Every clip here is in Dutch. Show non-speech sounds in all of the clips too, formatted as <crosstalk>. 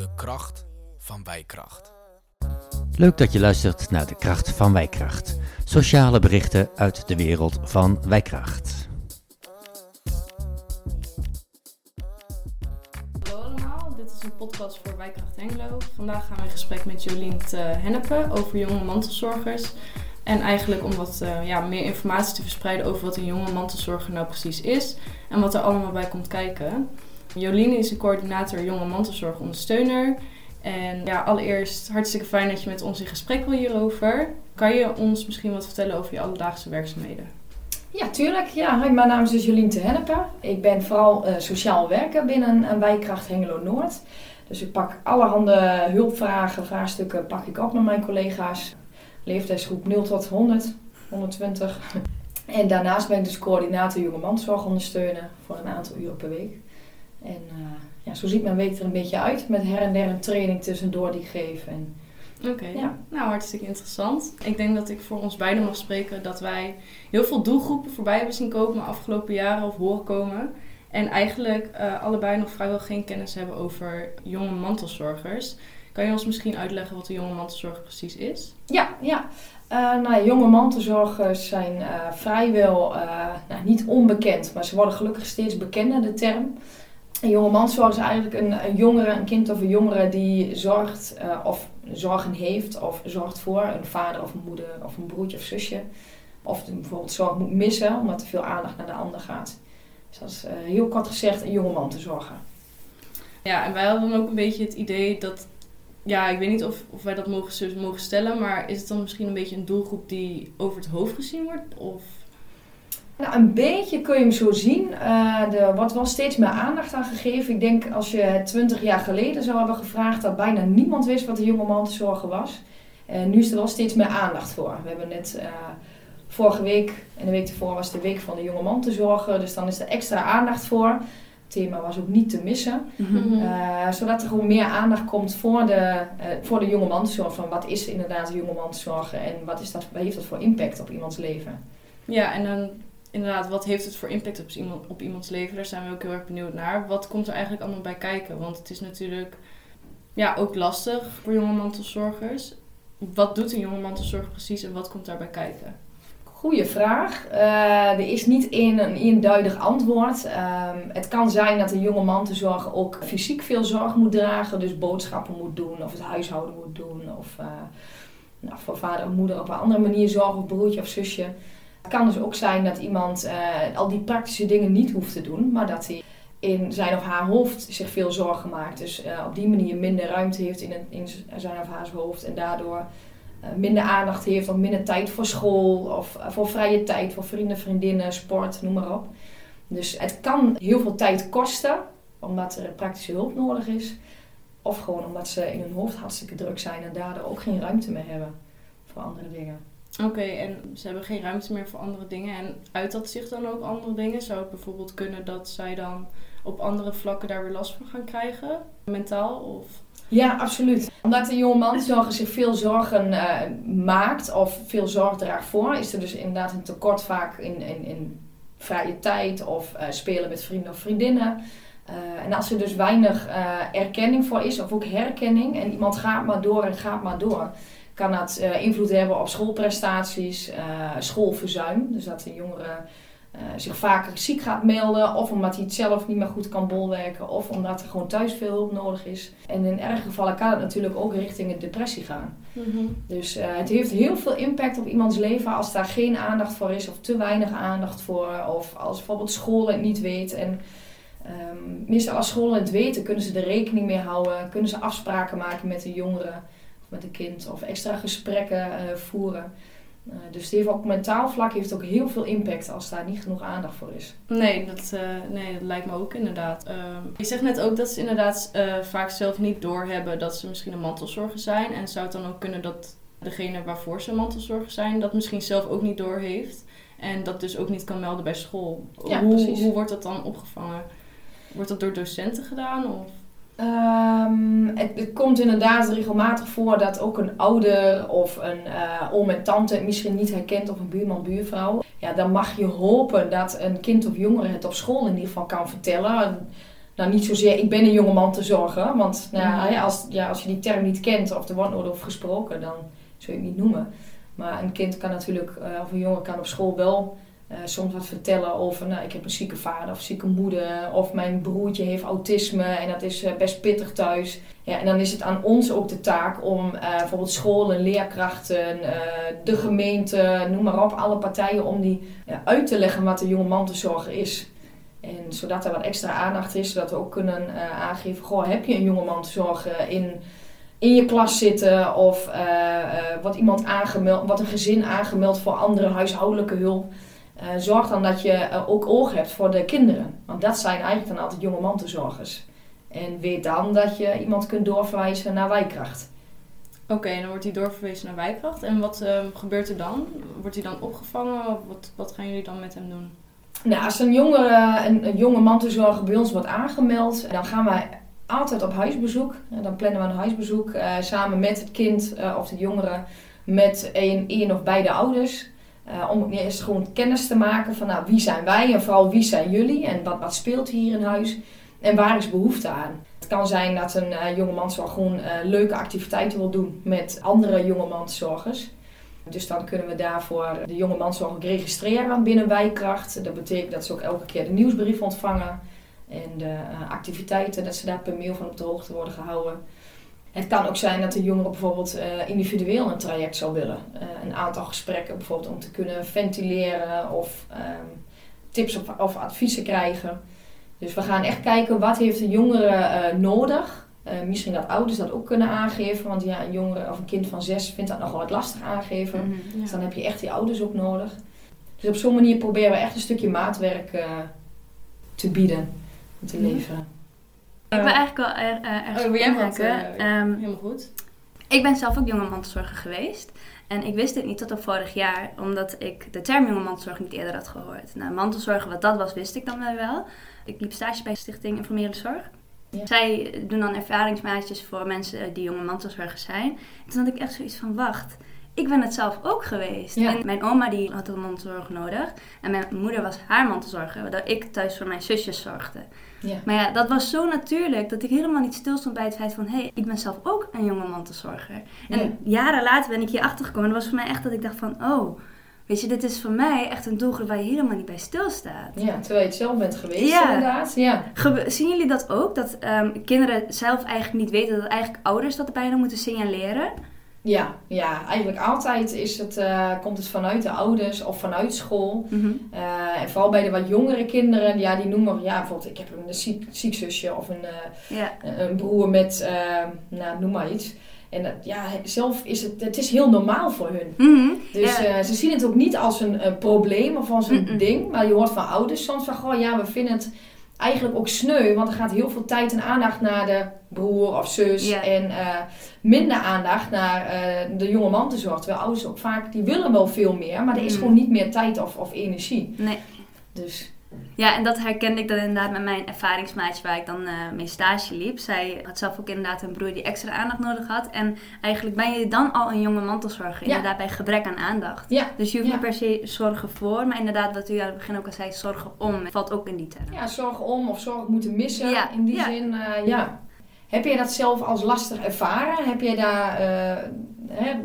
De kracht van wijkracht. Leuk dat je luistert naar de kracht van wijkracht. Sociale berichten uit de wereld van wijkracht. Hallo allemaal, dit is een podcast voor Wijkracht Hengelo. Vandaag gaan we in gesprek met Jolien te Hennepen over jonge mantelzorgers. En eigenlijk om wat eh, ja, meer informatie te verspreiden over wat een jonge mantelzorger nou precies is en wat er allemaal bij komt kijken. Jolien is de coördinator jonge mantelzorg ondersteuner. En ja, allereerst hartstikke fijn dat je met ons in gesprek wil hierover. Kan je ons misschien wat vertellen over je alledaagse werkzaamheden? Ja, tuurlijk. Ja, mijn naam is dus Jolien te Hennepen. Ik ben vooral uh, sociaal werker binnen een wijkkracht Hengelo Noord. Dus ik pak allerhande hulpvragen, vraagstukken pak ik op met mijn collega's. Leeftijdsgroep 0 tot 100, 120. En daarnaast ben ik dus coördinator jonge mantelzorg ondersteunen voor een aantal uren per week. En uh, ja, zo ziet mijn week er een beetje uit. Met her en der een training tussendoor die ik geef. En, Oké, ja. nou hartstikke interessant. Ik denk dat ik voor ons beiden mag spreken dat wij heel veel doelgroepen voorbij hebben zien komen afgelopen jaren of horen komen. En eigenlijk uh, allebei nog vrijwel geen kennis hebben over jonge mantelzorgers. Kan je ons misschien uitleggen wat een jonge mantelzorger precies is? Ja, ja. Uh, nou, jonge mantelzorgers zijn uh, vrijwel nou, niet onbekend, maar ze worden gelukkig steeds bekender, de term. Een jonge mantelzorger is eigenlijk een, jongere, een kind of een jongere die zorgt of zorgen heeft of zorgt voor een vader of een moeder of een broertje of zusje. Of bijvoorbeeld zorg moet missen omdat er veel aandacht naar de ander gaat. Dus dat is heel kort gezegd een jonge mantelzorger. Ja, en wij hadden dan ook een beetje het idee dat ja, ik weet niet of, of wij dat mogen, mogen stellen, maar is het dan misschien een beetje een doelgroep die over het hoofd gezien wordt? Of? Nou, een beetje kun je hem zo zien. Uh, er wordt wel steeds meer aandacht aan gegeven. Ik denk als je het twintig jaar geleden zou hebben gevraagd, dat bijna niemand wist wat de jonge mantelzorger was. En nu is er wel steeds meer aandacht voor. We hebben net uh, vorige week en de week ervoor was de week van de jonge mantelzorger, dus dan is er extra aandacht voor thema was ook niet te missen. Mm-hmm. Uh, zodat er gewoon meer aandacht komt voor de, voor de jonge mantelzorg. Van wat is inderdaad de jonge mantelzorg en wat, is dat, wat heeft dat voor impact op iemands leven? Ja, en dan inderdaad, wat heeft het voor impact op, iemand, op iemands leven? Daar zijn we ook heel erg benieuwd naar. Wat komt er eigenlijk allemaal bij kijken? Want het is natuurlijk ja, ook lastig voor jonge mantelzorgers. Wat doet een jonge mantelzorger precies en wat komt daarbij kijken? Goeie vraag. Uh, er is niet één een eenduidig antwoord. Uh, het kan zijn dat een jonge mantelzorger ook fysiek veel zorg moet dragen. Dus boodschappen moet doen of het huishouden moet doen. Of uh, nou, voor vader en moeder op een andere manier zorgen of broertje of zusje. Het kan dus ook zijn dat iemand eh, al die praktische dingen niet hoeft te doen. Maar dat hij in zijn of haar hoofd zich veel zorgen maakt. Dus op die manier minder ruimte heeft in, in zijn of haar hoofd. En daardoor uh, minder aandacht heeft of minder tijd voor school of voor vrije tijd, voor vrienden, vriendinnen, sport, noem maar op. Dus het kan heel veel tijd kosten omdat er praktische hulp nodig is. Of gewoon omdat ze in hun hoofd hartstikke druk zijn en daardoor ook geen ruimte meer hebben voor andere dingen. Oké, en ze hebben geen ruimte meer voor andere dingen. En uit dat zich dan ook andere dingen? Zou het bijvoorbeeld kunnen dat zij dan op andere vlakken daar weer last van gaan krijgen? Mentaal of... Ja, absoluut. Omdat de jonge mantelzorger zich veel zorgen uh, maakt of veel zorg draagt voor, is er dus inderdaad een tekort vaak in, in, in vrije tijd of uh, spelen met vrienden of vriendinnen. Uh, en als er dus weinig erkenning voor is, of ook herkenning, en iemand gaat maar door en gaat maar door, kan dat invloed hebben op schoolprestaties, schoolverzuim. Dus dat de jongeren uh, zich vaker ziek gaat melden. Of omdat hij het zelf niet meer goed kan bolwerken. Of omdat er gewoon thuis veel hulp nodig is. En in erge gevallen kan het natuurlijk ook richting een depressie gaan. Mm-hmm. Dus het heeft heel veel impact op iemands leven als daar geen aandacht voor is. Of te weinig aandacht voor. Of als bijvoorbeeld school het niet weet. En um, meestal als scholen het weten kunnen ze er rekening mee houden. Kunnen ze afspraken maken met de jongeren. Met een kind. Of extra gesprekken uh, voeren. Uh, dus die heeft op mentaal vlak heeft ook heel veel impact als daar niet genoeg aandacht voor is. Nee, dat, uh, nee, dat lijkt me ook inderdaad. Uh, je zegt net ook dat ze inderdaad vaak zelf niet doorhebben dat ze misschien een mantelzorger zijn. En zou het dan ook kunnen dat degene waarvoor ze mantelzorger zijn, dat misschien zelf ook niet doorheeft. En dat dus ook niet kan melden bij school. Ja, hoe, precies. hoe wordt dat dan opgevangen? Wordt dat door docenten gedaan? Of? Um, het, het, komt inderdaad regelmatig voor dat ook een ouder of een uh, oom en tante het misschien niet herkent of een buurman, buurvrouw. Ja, dan mag je hopen dat een kind of jongere het op school in ieder geval kan vertellen. nou niet zozeer ik ben een jonge man te zorgen. Want nou, ja, als, ja, als je die term niet kent of er wordt nooit over gesproken, dan zul je het niet noemen. Maar een kind kan natuurlijk, eh, of een jongen kan op school wel eh, soms wat vertellen over, nou ik heb een zieke vader of zieke moeder. Of mijn broertje heeft autisme en dat is eh, best pittig thuis. Ja, en dan is het aan ons ook de taak om eh, bijvoorbeeld scholen, leerkrachten, de gemeente, noem maar op, alle partijen om die uit te leggen wat de jonge mantelzorger is. En zodat er wat extra aandacht is, zodat we ook kunnen aangeven, goh, heb je een jonge mantelzorger in, in je klas zitten of wordt iemand aangemeld, wordt een gezin aangemeld voor andere huishoudelijke hulp. Eh, zorg dan dat je eh, ook oog hebt voor de kinderen. Want dat zijn eigenlijk dan altijd jonge mantelzorgers. En weet dan dat je iemand kunt doorverwijzen naar wijkracht. Oké, en dan wordt hij doorverwezen naar wijkracht. En wat ehm, gebeurt er dan? Wordt hij dan opgevangen? Of wat, wat gaan jullie dan met hem doen? Nou, als een, jongere, een, een jonge mantelzorger bij ons wordt aangemeld, dan gaan wij altijd op huisbezoek. En dan plannen we een huisbezoek eh, samen met het kind of de jongere, met één, één of beide ouders. Eh, om eerst gewoon kennis te maken van nou, wie zijn wij en vooral wie zijn jullie en wat, wat speelt hier in huis en waar is behoefte aan. Het kan zijn dat een eh, jonge mantelzorger gewoon eh, leuke activiteiten wil doen met andere jonge mantelzorgers. Dus dan kunnen we daarvoor de jonge mantelzorger ook registreren binnen Wijkracht. Dat betekent dat ze ook elke keer de nieuwsbrief ontvangen en de activiteiten, dat ze daar per mail van op de hoogte worden gehouden. Het kan ook zijn dat de jongere bijvoorbeeld eh, individueel een traject zou willen. Eh, een aantal gesprekken bijvoorbeeld om te kunnen ventileren of ehm, tips of, of adviezen krijgen. Dus we gaan echt kijken wat heeft een jongere eh, nodig. Misschien dat ouders dat ook kunnen aangeven. Want ja, een jongere of een kind van zes vindt dat nog wel wat lastig aangeven. Mhm. Dus dan heb je echt die ouders ook nodig. Dus op zo'n manier proberen we echt een stukje maatwerk te bieden. en Te Mhm. leveren. Ik wil eigenlijk wel er, eh, ergens Oh, jij eh, Ehm, Helemaal goed. ik ben zelf ook jonge mantelzorger geweest. En ik wist dit niet tot op vorig jaar, omdat ik de term jonge mantelzorg niet eerder had gehoord. Nou, mantelzorgen, wat dat was, wist ik dan wel. Ik liep stage bij Stichting Informele Zorg. Ja. Zij doen dan ervaringsmaatjes voor mensen die jonge mantelzorgers zijn. En toen had ik echt zoiets van, wacht, ik ben het zelf ook geweest. Ja. En mijn oma die had een mantelzorg nodig. En mijn moeder was haar mantelzorger, waardoor ik thuis voor mijn zusjes zorgde. Ja. Maar ja, dat was zo natuurlijk dat ik helemaal niet stilstond bij het feit van... hé, hey, ik ben zelf ook een jonge mantelzorger. En Ja. jaren later ben ik hier achter gekomen. En dat was voor mij echt dat ik dacht van... oh, weet je, dit is voor mij echt een doelgroep waar je helemaal niet bij stilstaat. ja, terwijl je het zelf bent geweest Ja. inderdaad. Ja. Zien jullie dat ook? Dat ehm, kinderen zelf eigenlijk niet weten dat eigenlijk ouders dat bijna moeten signaleren? Ja, ja, eigenlijk altijd is het, eh, komt het vanuit de ouders of vanuit school. Mhm. Eh, en vooral bij de wat jongere kinderen, ja, die noemen, ja, bijvoorbeeld ik heb een ziek, ziek zusje of een, eh, Ja, een broer met, nou, noem maar iets. En ja, zelf is het, het is heel normaal voor hun. Mhm. Dus Ja. ze zien het ook niet als een, een probleem of als een Mm-mm. ding. Maar je hoort van ouders soms van, goh, ja, we vinden het eigenlijk ook sneu. Want er gaat heel veel tijd en aandacht naar de broer of zus. Ja. En eh, minder aandacht naar eh, de jonge man te zorgen. Terwijl ouders ook vaak, die willen wel veel meer. Maar er is Mm. gewoon niet meer tijd of, of energie. nee. Dus Ja, en dat herkende ik dan inderdaad met mijn ervaringsmaatje waar ik dan eh mee stage liep. Zij had zelf ook inderdaad een broer die extra aandacht nodig had. En eigenlijk ben je dan al een jonge mantelzorger, Ja. inderdaad bij gebrek aan aandacht. ja, Dus je hoeft Ja. niet per se zorgen voor, maar inderdaad wat u aan het begin ook al zei, zorgen om, valt ook in die term. ja, zorg om of zorg moeten missen. Ja, In die zin, ja. Heb jij dat zelf als lastig ervaren? Heb jij daar, hè,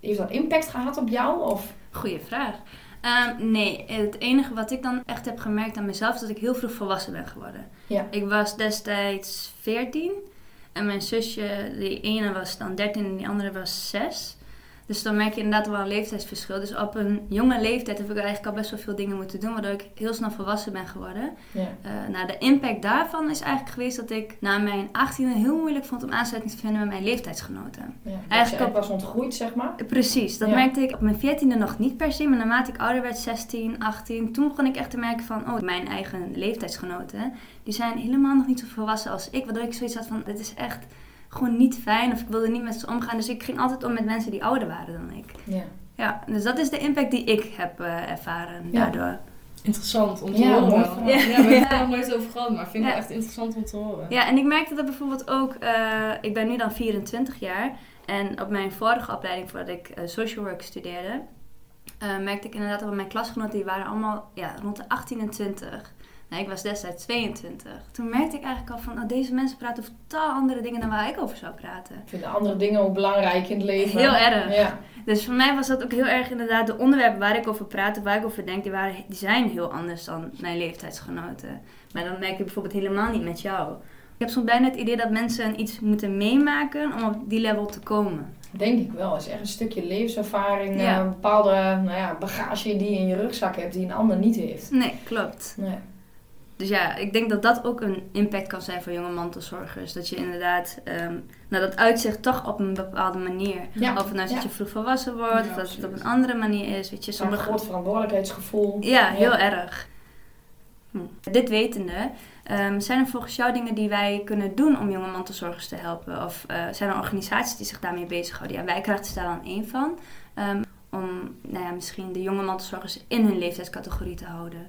heeft dat impact gehad op jou? Of? Goeie vraag. Ehm, nee, het enige wat ik dan echt heb gemerkt aan mezelf is dat ik heel vroeg volwassen ben geworden. Ja. Ik was destijds 14 en mijn zusje, die ene was dan 13 en die andere was 6. Dus dan merk je inderdaad wel een leeftijdsverschil. Dus op een jonge leeftijd heb ik eigenlijk al best wel veel dingen moeten doen, waardoor ik heel snel volwassen ben geworden. Ja. Eh, nou, de impact daarvan is eigenlijk geweest dat ik na mijn 18e heel moeilijk vond om aansluiting te vinden met mijn leeftijdsgenoten. Ja, Eigenlijk was ontgroeid, zeg maar. Precies, dat Ja. merkte ik op mijn 14e nog niet per se, maar naarmate ik ouder werd, 16, 18, toen begon ik echt te merken van, oh, mijn eigen leeftijdsgenoten, die zijn helemaal nog niet zo volwassen als ik, waardoor ik zoiets had van, dit is echt gewoon niet fijn of ik wilde niet met ze omgaan. Dus ik ging altijd om met mensen die ouder waren dan ik. Ja. Ja, dus dat is de impact die ik heb eh, ervaren Ja. daardoor. Interessant om te Ja, horen. mooi. Ja, we hebben het er nog nooit over gehad, maar ik vind het echt interessant om te horen. Ja, en ik merkte dat bijvoorbeeld ook, eh, ik ben nu dan 24 jaar en op mijn vorige opleiding voordat ik eh, social work studeerde, eh, merkte ik inderdaad dat mijn klasgenoten, die waren allemaal ja, rond de 18 en 20. Nou, ik was destijds 22. Toen merkte ik eigenlijk al van, oh, deze mensen praten over totaal andere dingen dan waar ik over zou praten. Vinden andere dingen ook belangrijk in het leven. Heel erg. Ja. Dus voor mij was dat ook heel erg inderdaad de onderwerpen waar ik over praat, waar ik over denk, die, waren, die zijn heel anders dan mijn leeftijdsgenoten. Maar dan merk ik bijvoorbeeld helemaal niet met jou. Ik heb soms bijna het idee dat mensen iets moeten meemaken om op die level te komen. Denk ik wel. Het is echt een stukje levenservaring, Ja. eh, een bepaalde nou ja, bagage die je in je rugzak hebt die een ander niet heeft. Nee, klopt. Nee. Dus ja, ik denk dat dat ook een impact kan zijn voor jonge mantelzorgers. Dat je inderdaad, ehm nou dat uitzicht toch op een bepaalde manier. Ja. Of het nou is dat Ja. je vroeg volwassen wordt, Ja, of dat het op een andere manier is. Weet je, sommige... groot verantwoordelijkheidsgevoel. Ja, heel erg. Hm. Dit wetende, ehm, zijn er volgens jou dingen die wij kunnen doen om jonge mantelzorgers te helpen? Of eh, zijn er organisaties die zich daarmee bezighouden? Ja, Wijkracht is daar dan één van. Ehm, om nou ja, misschien de jonge mantelzorgers in hun leeftijdscategorie te houden.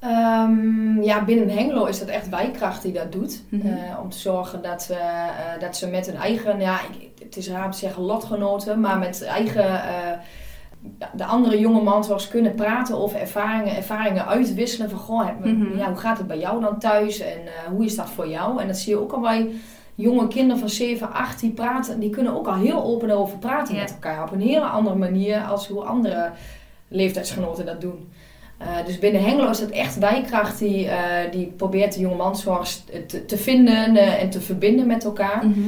Ehm, ja, binnen Hengelo is dat echt wijkracht die dat doet. Mhm. Eh, om te zorgen dat, eh, dat ze met hun eigen, ja, ik- het is raar om te zeggen lotgenoten, maar met eigen, eh, de andere jonge mantelzorgers kunnen praten over ervaringen, ervaringen uitwisselen van, goh, heb- Mhm. ja, hoe gaat het bij jou dan thuis en hoe is dat voor jou? En dat zie je ook al bij jonge kinderen van 7, 8, die praten, die kunnen ook al heel open over praten Ja. met elkaar. Op een hele andere manier als hoe andere leeftijdsgenoten dat doen. Eh, dus binnen Hengelo is het echt wijkracht die, eh, die probeert de jonge mantelzorgers te, te vinden eh, en te verbinden met elkaar. Mhm.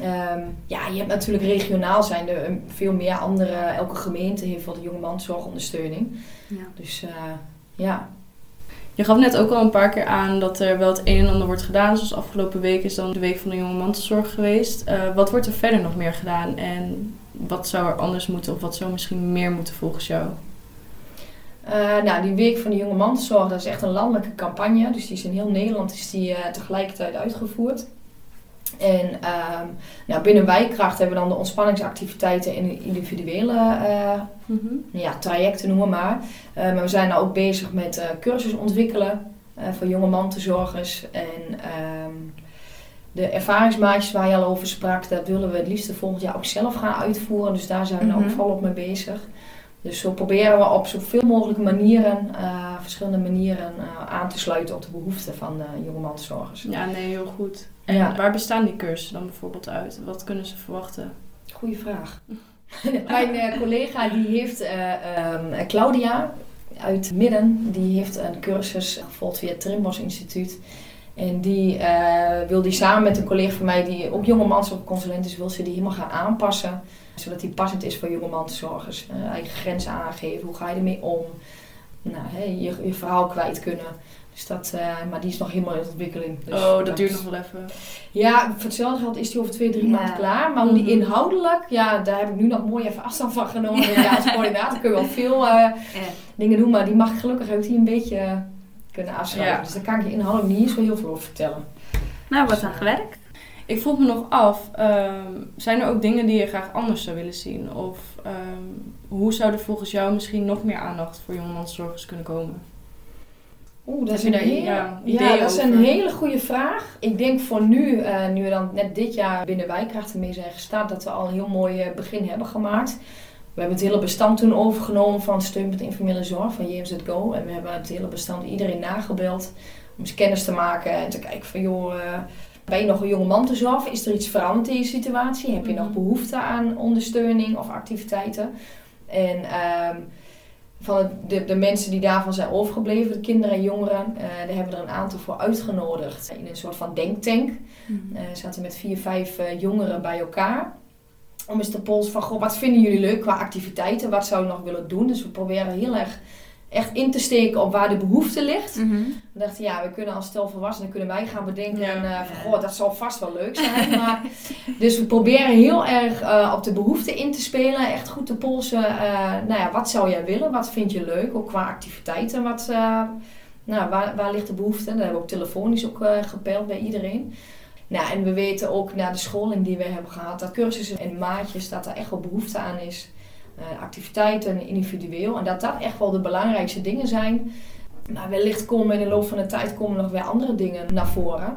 Ehm, ja, je hebt natuurlijk regionaal zijn er eh, veel meer andere, elke gemeente heeft wel de jonge mantelzorgondersteuning. Ja. Dus ja, Je gaf net ook al een paar keer aan dat er wel het een en ander wordt gedaan. Zoals afgelopen week is dan de Week van de Jonge Mantelzorg geweest. Wat wordt er verder nog meer gedaan? En wat zou er anders moeten of wat zou misschien meer moeten volgens jou? Eh, nou, die Week van de Jonge Mantelzorg, dat is echt een landelijke campagne. Dus die is in heel Nederland is die, eh, tegelijkertijd uitgevoerd. En ehm, nou, binnen Wijkracht hebben we dan de ontspanningsactiviteiten en individuele eh, ja, trajecten, noem maar. Maar we zijn nou ook bezig met eh cursus ontwikkelen voor jonge mantelzorgers. En ehm, de ervaringsmaatjes waar je al over sprak, dat willen we het liefst volgend jaar ook zelf gaan uitvoeren. Dus daar zijn we nou Mhm. ook volop mee bezig. Dus zo proberen we op zoveel mogelijke manieren, eh, verschillende manieren, eh, aan te sluiten op de behoeften van jonge mantelzorgers. Ja, nee, heel goed. En Ja. waar bestaan die cursussen dan bijvoorbeeld uit? Wat kunnen ze verwachten? Goeie vraag. <laughs> Mijn eh, collega die heeft, eh, ehm, Claudia uit Midden, die heeft een cursus gevolgd via het Trimbos Instituut. En die wil die samen met een collega van mij, die ook jonge mantelzorgconsulent is, wil ze die helemaal gaan aanpassen. Zodat die passend is voor jonge mantelzorgers. Eh, eigen grenzen aangeven, hoe ga je ermee om? Nou, je, je verhaal kwijt kunnen. Dus dat, eh, maar die is nog helemaal in ontwikkeling. Dus oh, dat duurt nog wel even. ja, voor hetzelfde geld is die over twee, drie Ja. maanden klaar. Maar hoe die Mhm. inhoudelijk, ja, daar heb ik nu nog mooi even afstand van genomen. <laughs> Ja, als coördinator kun je wel veel eh, Ja. dingen doen, maar die mag ik gelukkig ook die een beetje kunnen afschrijven. Ja. Dus daar kan ik je inhoudelijk niet zo heel veel over vertellen. Nou, wordt aan gewerkt. Ik vroeg me nog af, ehm, zijn er ook dingen die je graag anders zou willen zien? Of ehm, hoe zou er volgens jou misschien nog meer aandacht voor jonge mantelzorgers kunnen komen? Oeh, dat is, een, hele, ja, dat is een hele goede vraag. Ik denk voor nu, eh, nu we dan net dit jaar binnen Wijkracht mee zijn gestart, dat we al een heel mooi eh, begin hebben gemaakt. We hebben het hele bestand toen overgenomen van steun met informele zorg van JMZ Go. En we hebben het hele bestand iedereen nagebeld om eens kennis te maken en te kijken van joh, eh, ben je nog een jonge man te zorgen? Is er iets veranderd in je situatie? Heb je nog Mhm. behoefte aan ondersteuning of activiteiten? En ehm, van de, de mensen die daarvan zijn overgebleven, de kinderen en jongeren, eh, daar hebben we er een aantal voor uitgenodigd in een soort van denktank. Eh zaten met vier, vijf eh, jongeren bij elkaar. Om eens te polsen van, goh, wat vinden jullie leuk qua activiteiten? Wat zou je nog willen doen? Dus we proberen heel erg echt in te steken op waar de behoefte ligt. Mhm. We dachten, ja, we kunnen als stel volwassenen kunnen wij gaan bedenken Ja. eh, van, goh, dat zal vast wel leuk zijn. maar, <laughs> dus we proberen heel erg eh, op de behoefte in te spelen. Echt goed te polsen. eh, nou ja, wat zou jij willen? Wat vind je leuk? Ook qua activiteiten. Wat, nou, waar, waar ligt de behoefte? Dat hebben we ook telefonisch ook gepeild bij iedereen. Nou, en we weten ook na de scholing die we hebben gehad, dat cursussen en maatjes, dat er echt wel behoefte aan is. Eh, activiteiten individueel. En dat dat echt wel de belangrijkste dingen zijn. Maar wellicht komen in de loop van de tijd komen nog weer andere dingen naar voren.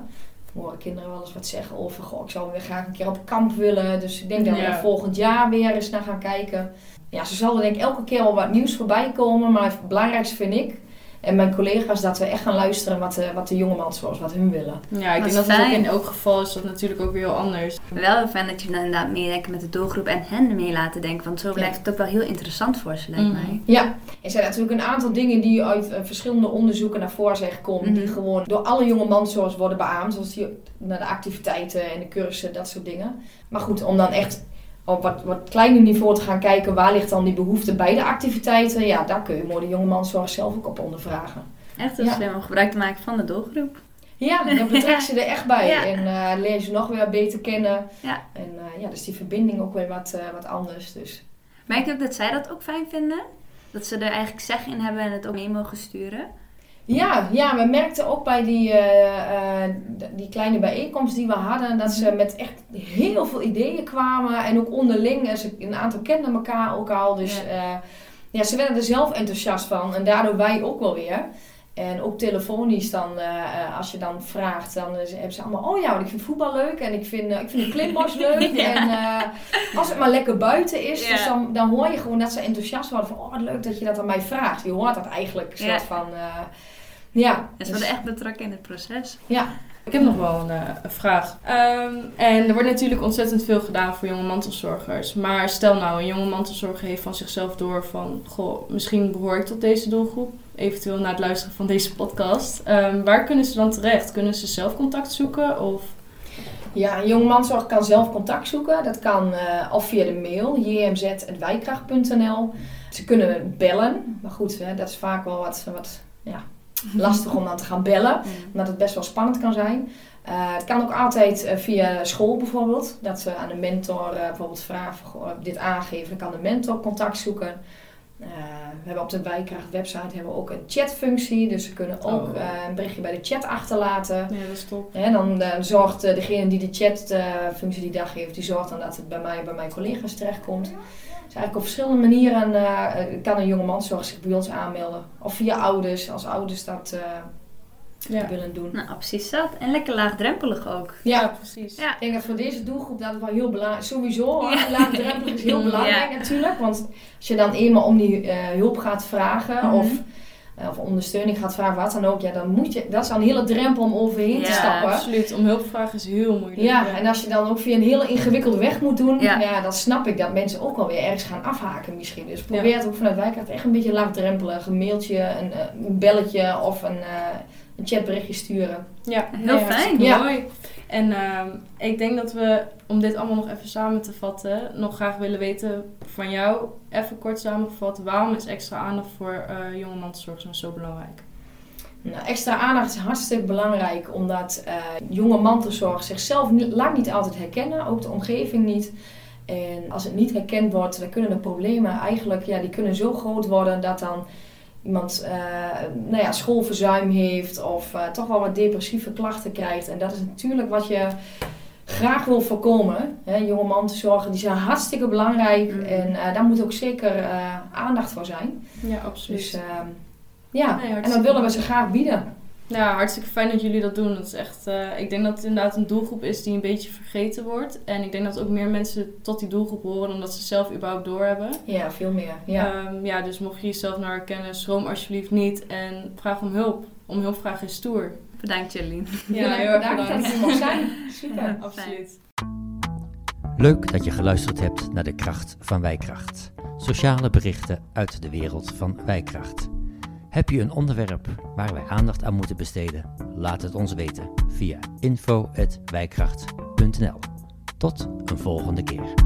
Horen kinderen wel eens wat zeggen over, goh, ik zou weer graag een keer op kamp willen. Dus ik denk dat we Ja. er volgend jaar weer eens naar gaan kijken. Ja, zo zal er denk ik elke keer wel wat nieuws voorbij komen. Maar het belangrijkste vind ik, en mijn collega's dat we echt gaan luisteren wat de, wat de jonge zoals wat hun willen. Ja, ik denk dat het ook in elk geval is dat natuurlijk ook weer heel anders. Wel heel fijn dat je dan inderdaad meedenkt met de doelgroep en hen mee laten denken. Want zo blijft het ook wel heel interessant voor ze, lijkt Mhm. mij. Ja, er zijn natuurlijk een aantal dingen die uit eh, verschillende onderzoeken naar voren zijn gekomen. Die Mhm. gewoon door alle jonge mansoorts worden beaamd. Zoals die, naar de activiteiten en de cursussen, dat soort dingen. Maar goed, om dan echt op wat, wat kleiner niveau te gaan kijken. Waar ligt dan die behoefte bij de activiteiten? Ja, daar kun je mooi de jonge manzorg zelf ook op ondervragen. Echt heel Ja. slim om gebruik te maken van de doelgroep. Ja, dan betrek je er echt bij. <laughs> Ja. En eh, leer je ze nog weer beter kennen. Ja. En eh, ja, dus die verbinding ook weer wat, eh, wat anders. Dus. Merk je ook dat zij dat ook fijn vinden? Dat ze er eigenlijk zeg in hebben en het ook mee mogen sturen? Ja, ja, we merkten ook bij die, eh, eh, die kleine bijeenkomst die we hadden, dat ze met echt heel veel ideeën kwamen. En ook onderling, en ze, een aantal kenden elkaar ook al. Dus Ja. ja. ja, ze werden er zelf enthousiast van. En daardoor wij ook wel weer. En ook telefonisch dan, eh, eh, als je dan vraagt, dan eh, hebben ze allemaal, oh ja, want ik vind voetbal leuk en ik vind, eh, ik vind de clipbox <laughs> leuk. Ja. En eh, als het maar lekker buiten is, Ja. dus dan, dan hoor je gewoon dat ze enthousiast worden van, oh wat leuk dat je dat aan mij vraagt. Je hoort dat eigenlijk soort van, eh, ja. En ze dus- worden echt betrokken in het proces. ja, Ik heb nog wel een, eh, een vraag. Ehm, en er wordt natuurlijk ontzettend veel gedaan voor jonge mantelzorgers. Maar stel nou, een jonge mantelzorger heeft van zichzelf door van... Goh, misschien behoor ik tot deze doelgroep. Eventueel na het luisteren van deze podcast. Ehm, waar kunnen ze dan terecht? Kunnen ze zelf contact zoeken? Of... Ja, een jongmanzorg kan zelf contact zoeken. Dat kan eh, of via de mail, jmz.wijkracht.nl. Ze kunnen bellen. Maar goed, hè, dat is vaak wel wat, wat ja, lastig om dan te gaan bellen. Omdat het best wel spannend kan zijn. Eh, het kan ook altijd eh, via school bijvoorbeeld. Dat ze aan de mentor eh, bijvoorbeeld vragen, dit aangeven. Dan kan de mentor contact zoeken. Eh, we hebben op de Wijkracht website hebben we ook een chatfunctie. Dus ze kunnen ook Oh. een berichtje bij de chat achterlaten. Ja, dat is top. Hè, dan zorgt degene die de chatfunctie die dag heeft, die zorgt dan dat het bij mij bij mijn collega's terechtkomt. Dus eigenlijk op verschillende manieren eh, eh, kan een jonge man zich bij ons aanmelden. Of via ouders, als ouders dat eh, Ja. willen doen. Nou, precies dat. En lekker laagdrempelig ook. Ja, Ja, precies. Ja. ik denk dat voor deze doelgroep dat wel heel belangrijk is. Sowieso, hoor, laagdrempelig is heel <laughs> belangrijk natuurlijk. Want als je dan eenmaal om die eh, hulp gaat vragen Mhm. of, of ondersteuning gaat vragen, wat dan ook. Ja, dan moet je, dat is dan een hele drempel om overheen te Ja, stappen. Absoluut. Om hulp vragen is heel moeilijk. Ja, en als je dan ook via een hele ingewikkelde weg moet doen, Ja. ja. dan snap ik dat mensen ook wel weer ergens gaan afhaken misschien. Dus probeer het ook vanuit Wijkracht echt een beetje laagdrempelig. Een mailtje, een, eh, een belletje of een, eh, een chatberichtje sturen. Ja, Heel fijn. Mooi. En ehm, ik denk dat we, om dit allemaal nog even samen te vatten, nog graag willen weten van jou, even kort samengevat, waarom is extra aandacht voor eh jonge mantelzorgers nou zo belangrijk? Nou, extra aandacht is hartstikke belangrijk, omdat eh, jonge mantelzorg zichzelf niet, lang niet altijd herkennen, ook de omgeving niet. En als het niet herkend wordt, dan kunnen de problemen eigenlijk, ja, die kunnen zo groot worden dat dan iemand eh, nou ja, schoolverzuim heeft of eh, toch wel wat depressieve klachten krijgt. En dat is natuurlijk wat je graag wil voorkomen. Hè, jonge mantelzorgen, die zijn hartstikke belangrijk Mm. en eh, daar moet ook zeker aandacht voor zijn. Ja, absoluut. Dus ehm, ja, Nee, en dat willen we ze graag bieden. Ja, hartstikke fijn dat jullie dat doen. Dat is echt, eh, ik denk dat het inderdaad een doelgroep is die een beetje vergeten wordt. En ik denk dat ook meer mensen tot die doelgroep horen dan dat ze zelf überhaupt doorhebben. Ja, veel meer. Ja. Ehm, ja, dus mocht je jezelf nou herkennen, schroom alsjeblieft niet en vraag om hulp. Om hulp vragen is stoer. Bedankt Jolien. Heel erg bedankt dat hier mocht zijn. Super. Ja. <laughs> Absoluut. Leuk dat je geluisterd hebt naar de kracht van Wijkracht. Sociale berichten uit de wereld van Wijkracht. Heb je een onderwerp waar wij aandacht aan moeten besteden? Laat het ons weten via info.wijkracht.nl. Tot een volgende keer.